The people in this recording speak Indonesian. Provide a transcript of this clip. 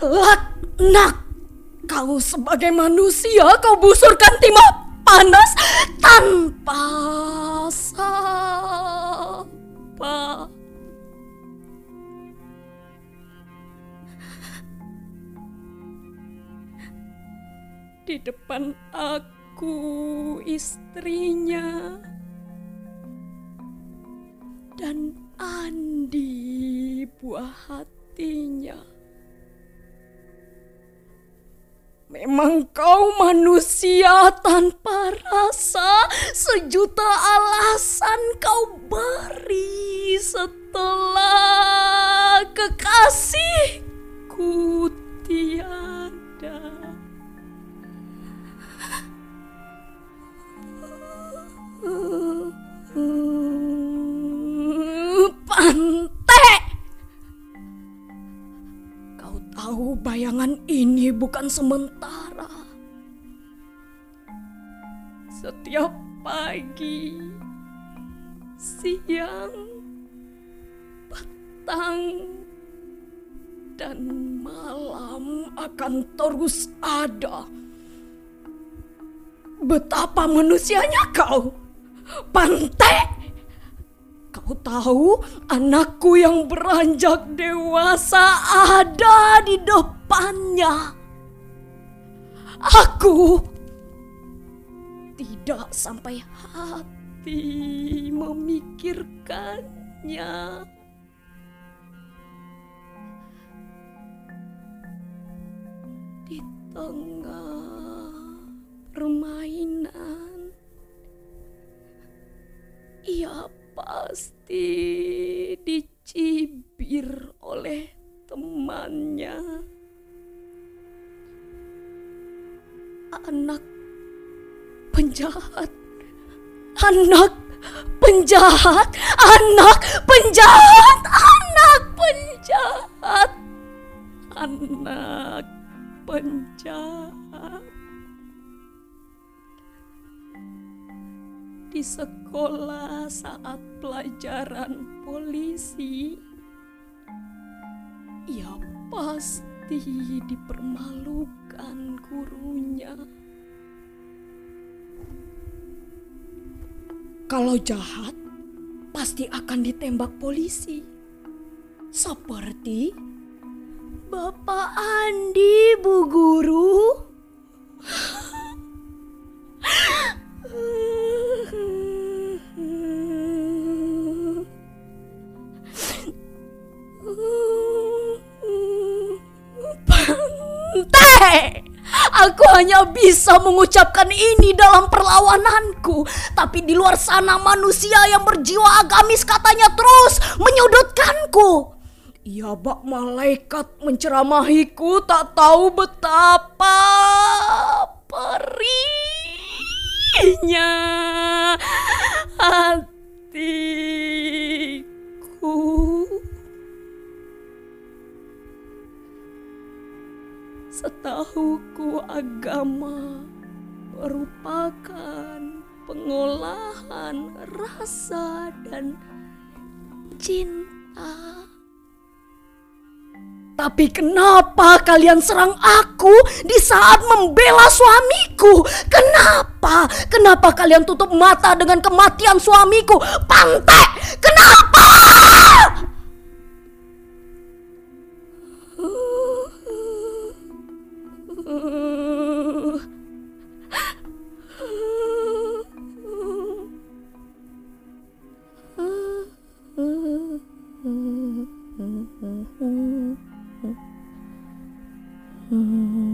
Laknak! Kau sebagai manusia kau busurkan timah panas tanpa sapa. Di depan aku istrinya dan Andi buah hatinya. Memang kau manusia tanpa rasa. Sejuta alasan kau beri. Setelah tahu bayangan ini bukan sementara. Setiap pagi, siang, petang, dan malam akan terus ada. Betapa manusianya kau, Pantek! Kau tahu anakku yang beranjak dewasa ada di depannya. Aku tidak sampai hati memikirkannya. Di tengah pasti dicibir oleh temannya. Anak penjahat, anak penjahat, anak penjahat, anak penjahat, anak penjahat. Di sekolah saat pelajaran polisi, ia pasti dipermalukan gurunya. Kalau jahat, pasti akan ditembak polisi. Seperti Bapak Andi, Bu Guru. Aku hanya bisa mengucapkan ini dalam perlawananku. Tapi di luar sana manusia yang berjiwa agamis katanya terus menyudutkanku. Ia bak malaikat menceramahiku tak tahu betapa perihnya hatiku. Setahuku agama merupakan pengolahan rasa dan cinta. Tapi kenapa kalian serang aku di saat membela suamiku? Kenapa? Kenapa kalian tutup mata dengan kematian suamiku? Pantai! Kenapa? 嗯